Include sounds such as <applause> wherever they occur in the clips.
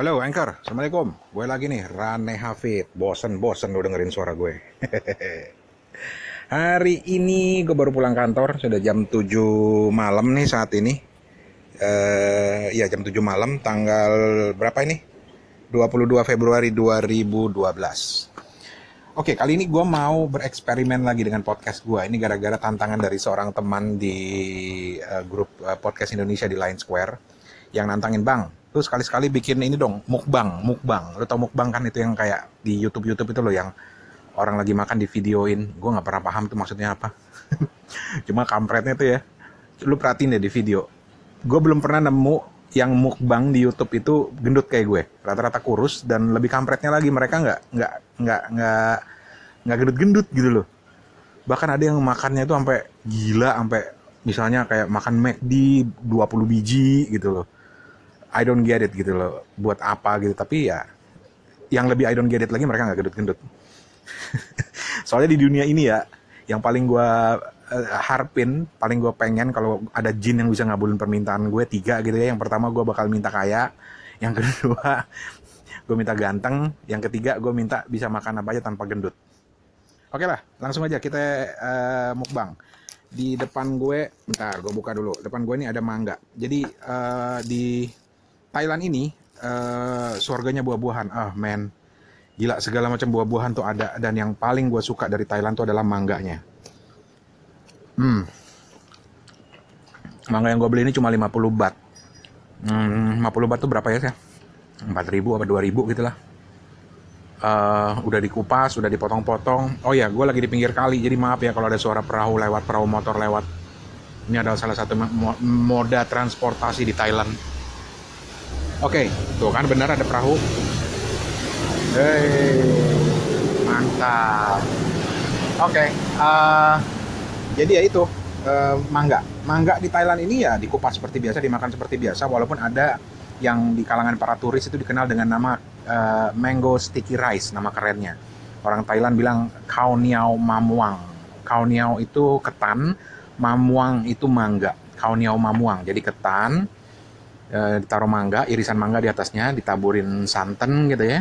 Halo Anchor, Assalamualaikum. Gue lagi nih, Rane Hafid. Bosen-bosen lu dengerin suara gue. <laughs> Hari ini gue baru pulang kantor. Sudah jam 7 malam nih saat ini. Eh Ya jam 7 malam. Tanggal berapa ini? 22 Februari 2012 Oke, kali ini gue mau bereksperimen lagi dengan podcast gue. Ini gara-gara tantangan dari seorang teman di uh, grup uh, podcast Indonesia di Line Square yang nantangin bang. Lu sekali-sekali bikin ini dong, mukbang, mukbang. Lu tau mukbang kan itu yang kayak di YouTube YouTube itu loh yang orang lagi makan di videoin. Gue nggak pernah paham tuh maksudnya apa. <laughs> Cuma kampretnya tuh ya. Lu perhatiin deh di video. Gue belum pernah nemu yang mukbang di YouTube itu gendut kayak gue, rata-rata kurus dan lebih kampretnya lagi mereka nggak nggak nggak nggak nggak gendut-gendut gitu loh. Bahkan ada yang makannya itu sampai gila, sampai misalnya kayak makan McD 20 biji gitu loh. I don't get it gitu loh. Buat apa gitu, tapi ya yang lebih I don't get it lagi mereka nggak gendut-gendut. <laughs> Soalnya di dunia ini ya, yang paling gue uh, harpin paling gue pengen kalau ada jin yang bisa ngabulin permintaan gue tiga gitu ya. Yang pertama gue bakal minta kaya yang <laughs> kedua gue minta ganteng yang ketiga gue minta bisa makan apa aja tanpa gendut. Oke lah langsung aja kita uh, mukbang. Di depan gue bentar gue buka dulu. Depan gue ini ada mangga. Jadi uh, di Thailand ini uh, surganya buah-buahan ah man gila segala macam buah-buahan tuh ada dan yang paling gue suka dari Thailand tuh adalah mangganya Hmm. Mangga yang gue beli ini cuma 50 bat. Hmm, 50 bat tuh berapa ya sih? 4000 apa 2000 gitu lah. Uh, udah dikupas, udah dipotong-potong. Oh ya, gue lagi di pinggir kali, jadi maaf ya kalau ada suara perahu lewat, perahu motor lewat. Ini adalah salah satu moda transportasi di Thailand. Oke, tuh kan benar ada perahu. Hei, mantap. Oke, okay, uh, jadi ya itu uh, mangga. Mangga di Thailand ini ya dikupas seperti biasa dimakan seperti biasa walaupun ada yang di kalangan para turis itu dikenal dengan nama uh, mango sticky rice nama kerennya. Orang Thailand bilang khao niao mamuang. Khao niao itu ketan mamuang itu mangga. Khao niao mamuang jadi ketan uh, ditaruh mangga irisan mangga di atasnya ditaburin santan gitu ya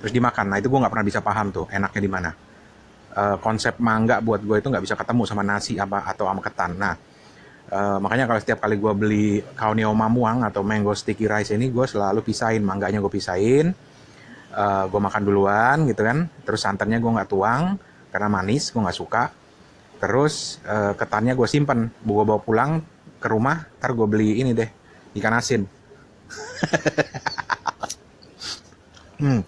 terus dimakan nah itu gue nggak pernah bisa paham tuh enaknya di mana uh, konsep mangga buat gue itu nggak bisa ketemu sama nasi apa atau sama ketan. Nah, uh, makanya kalau setiap kali gue beli kaunio mamuang atau mango sticky rice ini, gue selalu pisahin mangganya gue pisahin. Uh, gue makan duluan gitu kan. Terus santannya gue nggak tuang karena manis, gue nggak suka. Terus ketannya gue simpen, gue bawa pulang ke rumah, ntar gue beli ini deh ikan asin. hmm.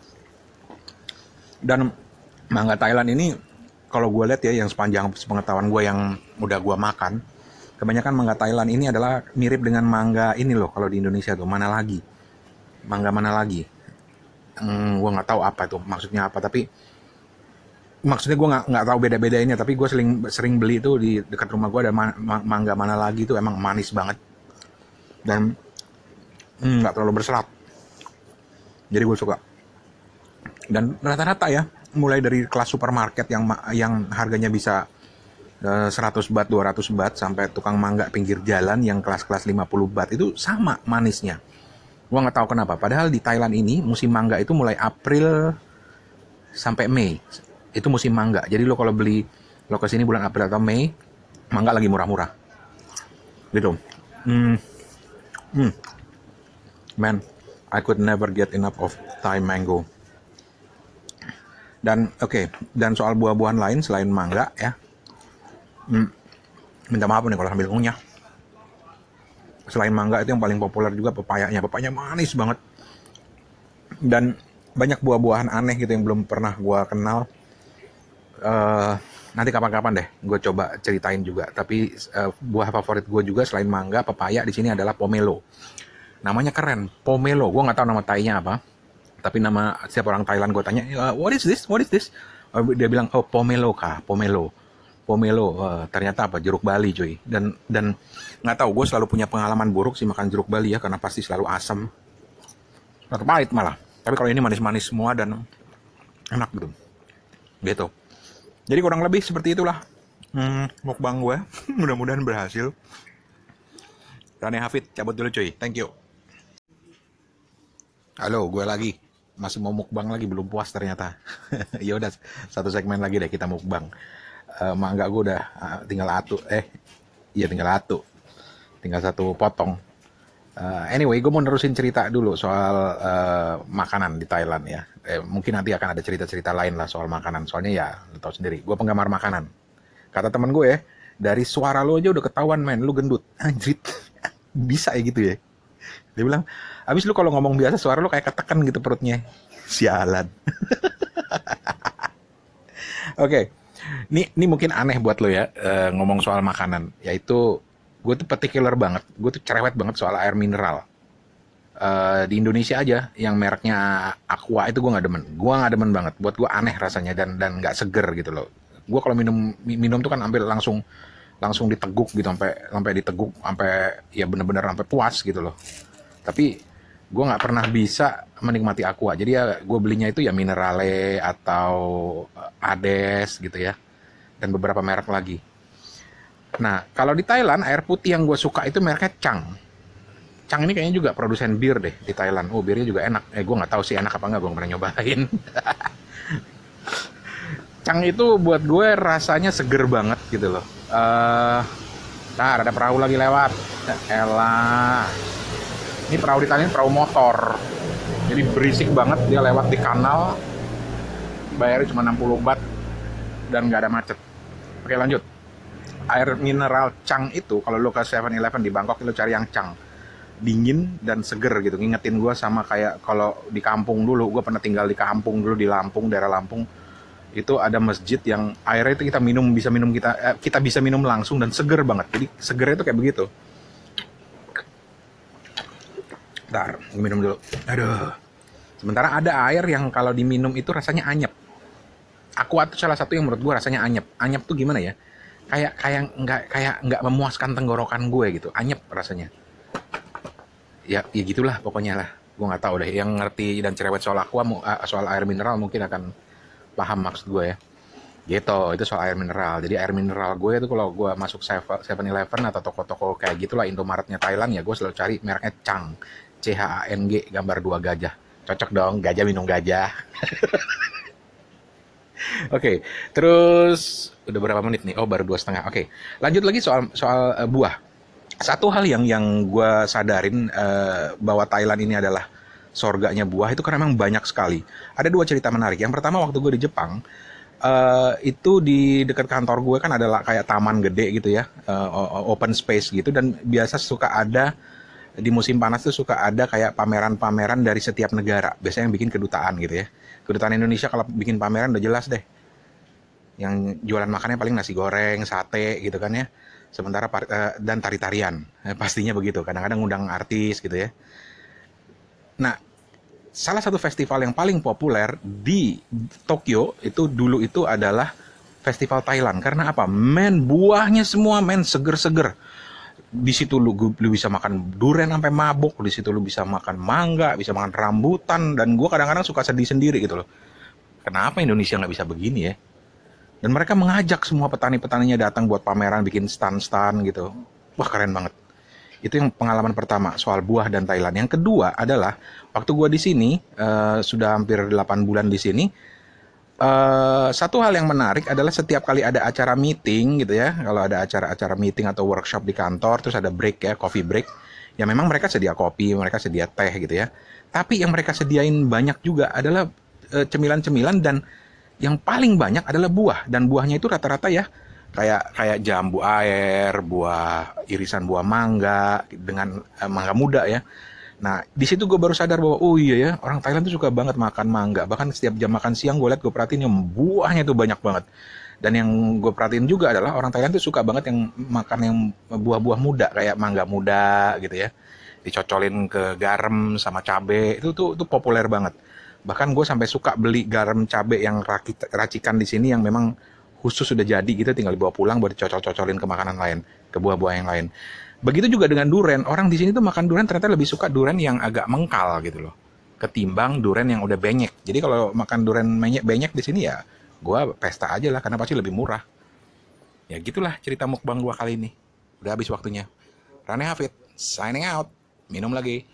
Dan mangga Thailand ini kalau gue lihat ya yang sepanjang pengetahuan gue yang udah gue makan kebanyakan mangga Thailand ini adalah mirip dengan mangga ini loh kalau di Indonesia tuh mana lagi mangga mana lagi hmm, gue nggak tahu apa itu maksudnya apa tapi maksudnya gue nggak nggak tahu beda bedainnya tapi gue sering sering beli itu di dekat rumah gue ada mangga mana lagi itu emang manis banget dan hmm, nggak hmm, terlalu berserat jadi gue suka dan rata-rata ya mulai dari kelas supermarket yang yang harganya bisa uh, 100 bat, 200 bat sampai tukang mangga pinggir jalan yang kelas-kelas 50 bat itu sama manisnya. Gua nggak tahu kenapa. Padahal di Thailand ini musim mangga itu mulai April sampai Mei. Itu musim mangga. Jadi lo kalau beli lo ke sini bulan April atau Mei, mangga lagi murah-murah. Gitu. Hmm. Hmm. Man, I could never get enough of Thai mango. Dan oke, okay, dan soal buah-buahan lain selain mangga ya. Hmm, minta maaf nih kalau sambil ngunyah. Selain mangga itu yang paling populer juga pepayanya. Pepayanya manis banget. Dan banyak buah-buahan aneh gitu yang belum pernah gue kenal. Uh, nanti kapan-kapan deh gue coba ceritain juga. Tapi uh, buah favorit gue juga selain mangga, pepaya di sini adalah pomelo. Namanya keren, pomelo. Gue nggak tahu nama tainya apa tapi nama setiap orang Thailand gue tanya uh, what is this? What is this? Uh, dia bilang oh pomelo kah pomelo. Pomelo uh, ternyata apa? Jeruk Bali cuy. Dan dan nggak tahu gue selalu punya pengalaman buruk sih makan jeruk Bali ya karena pasti selalu asam pahit malah. Tapi kalau ini manis-manis semua dan enak gitu. Gitu jadi kurang lebih seperti itulah hmm, mukbang gue <laughs> mudah-mudahan berhasil Rane Hafid cabut dulu cuy thank you Halo, gue lagi. Masih mau mukbang lagi, belum puas ternyata. <laughs> ya udah, satu segmen lagi deh kita mukbang. Uh, mangga gue udah uh, tinggal atu. Eh, iya tinggal atu. Tinggal satu potong. Uh, anyway, gue mau nerusin cerita dulu soal uh, makanan di Thailand ya. Eh, mungkin nanti akan ada cerita-cerita lain lah soal makanan. Soalnya ya, lo tau sendiri, gue penggemar makanan. Kata temen gue ya, dari suara lo aja udah ketahuan men, lu gendut. <laughs> Anjrit, bisa ya gitu ya. Dia bilang, abis lu kalau ngomong biasa suara lu kayak ketekan gitu perutnya. <laughs> Sialan. <laughs> Oke, okay. ini ini mungkin aneh buat lo ya uh, ngomong soal makanan, yaitu gue tuh particular banget, gue tuh cerewet banget soal air mineral. Uh, di Indonesia aja yang mereknya Aqua itu gue nggak demen, gue nggak demen banget. Buat gue aneh rasanya dan dan nggak seger gitu loh. Gue kalau minum minum tuh kan ambil langsung langsung diteguk gitu sampai sampai diteguk sampai ya bener-bener sampai puas gitu loh tapi gue nggak pernah bisa menikmati aqua jadi ya gue belinya itu ya minerale atau eh, ades gitu ya dan beberapa merek lagi nah kalau di Thailand air putih yang gue suka itu mereknya Chang. Chang ini kayaknya juga produsen bir deh di Thailand. Oh birnya juga enak. Eh gue nggak tahu sih enak apa nggak gue pernah nyobain. <laughs> Chang itu buat gue rasanya seger banget gitu loh. Uh, nah ada perahu lagi lewat. Elah ini perahu di ini perahu motor. Jadi berisik banget dia lewat di kanal. Bayarnya cuma 60 bat dan nggak ada macet. Oke lanjut air mineral Chang itu kalau lo ke 7-Eleven di Bangkok lo cari yang Chang dingin dan seger gitu ngingetin gue sama kayak kalau di kampung dulu gue pernah tinggal di kampung dulu di Lampung daerah Lampung itu ada masjid yang airnya itu kita minum bisa minum kita eh, kita bisa minum langsung dan seger banget jadi segernya itu kayak begitu Ntar, minum dulu. Aduh. Sementara ada air yang kalau diminum itu rasanya anyep. Aqua itu salah satu yang menurut gue rasanya anyep. Anyep tuh gimana ya? Kayak kayak nggak kayak nggak memuaskan tenggorokan gue gitu. Anyep rasanya. Ya, ya gitulah pokoknya lah. Gue nggak tahu deh. Yang ngerti dan cerewet soal aqua, eh, soal air mineral mungkin akan paham maksud gue ya. Gitu, itu soal air mineral. Jadi air mineral gue itu kalau gue masuk 7-Eleven atau toko-toko kayak gitulah Indomaretnya Thailand ya gue selalu cari mereknya Chang. C H A N G gambar dua gajah. Cocok dong, gajah minum gajah. <laughs> <laughs> Oke, okay, terus udah berapa menit nih? Oh, baru dua setengah. Oke, okay. lanjut lagi soal soal uh, buah. Satu hal yang yang gue sadarin uh, bahwa Thailand ini adalah sorganya buah itu karena memang banyak sekali. Ada dua cerita menarik. Yang pertama waktu gue di Jepang, uh, itu di dekat kantor gue kan adalah kayak taman gede gitu ya, uh, open space gitu dan biasa suka ada di musim panas tuh suka ada kayak pameran-pameran dari setiap negara. Biasanya yang bikin kedutaan gitu ya. Kedutaan Indonesia kalau bikin pameran udah jelas deh. Yang jualan makannya paling nasi goreng, sate gitu kan ya. Sementara uh, dan tari-tarian. Eh, pastinya begitu. Kadang-kadang ngundang artis gitu ya. Nah, salah satu festival yang paling populer di Tokyo itu dulu itu adalah festival Thailand. Karena apa? Men buahnya semua men seger-seger di situ lu, lu bisa makan durian sampai mabuk, di situ lu bisa makan mangga, bisa makan rambutan, dan gue kadang-kadang suka sedih sendiri gitu loh. Kenapa Indonesia nggak bisa begini ya? Dan mereka mengajak semua petani-petaninya datang buat pameran, bikin stand-stand gitu. Wah keren banget. Itu yang pengalaman pertama soal buah dan Thailand. Yang kedua adalah waktu gue di sini uh, sudah hampir 8 bulan di sini Uh, satu hal yang menarik adalah setiap kali ada acara meeting gitu ya, kalau ada acara-acara meeting atau workshop di kantor, terus ada break ya, coffee break, ya memang mereka sedia kopi, mereka sedia teh gitu ya. Tapi yang mereka sediain banyak juga adalah eh, cemilan-cemilan dan yang paling banyak adalah buah dan buahnya itu rata-rata ya kayak kayak jambu air, buah irisan buah mangga dengan uh, mangga muda ya Nah, di situ gue baru sadar bahwa oh iya ya, orang Thailand tuh suka banget makan mangga. Bahkan setiap jam makan siang gue liat gue perhatiin yang buahnya tuh banyak banget. Dan yang gue perhatiin juga adalah orang Thailand tuh suka banget yang makan yang buah-buah muda kayak mangga muda gitu ya. Dicocolin ke garam sama cabe itu tuh itu populer banget. Bahkan gue sampai suka beli garam cabe yang racikan di sini yang memang khusus sudah jadi gitu tinggal dibawa pulang buat dicocol-cocolin ke makanan lain, ke buah-buah yang lain. Begitu juga dengan duren. Orang di sini tuh makan duren ternyata lebih suka duren yang agak mengkal gitu loh. Ketimbang duren yang udah benyek. Jadi kalau makan duren benyek di sini ya gue pesta aja lah karena pasti lebih murah. Ya gitulah cerita mukbang gue kali ini. Udah habis waktunya. Rane Hafid, signing out. Minum lagi.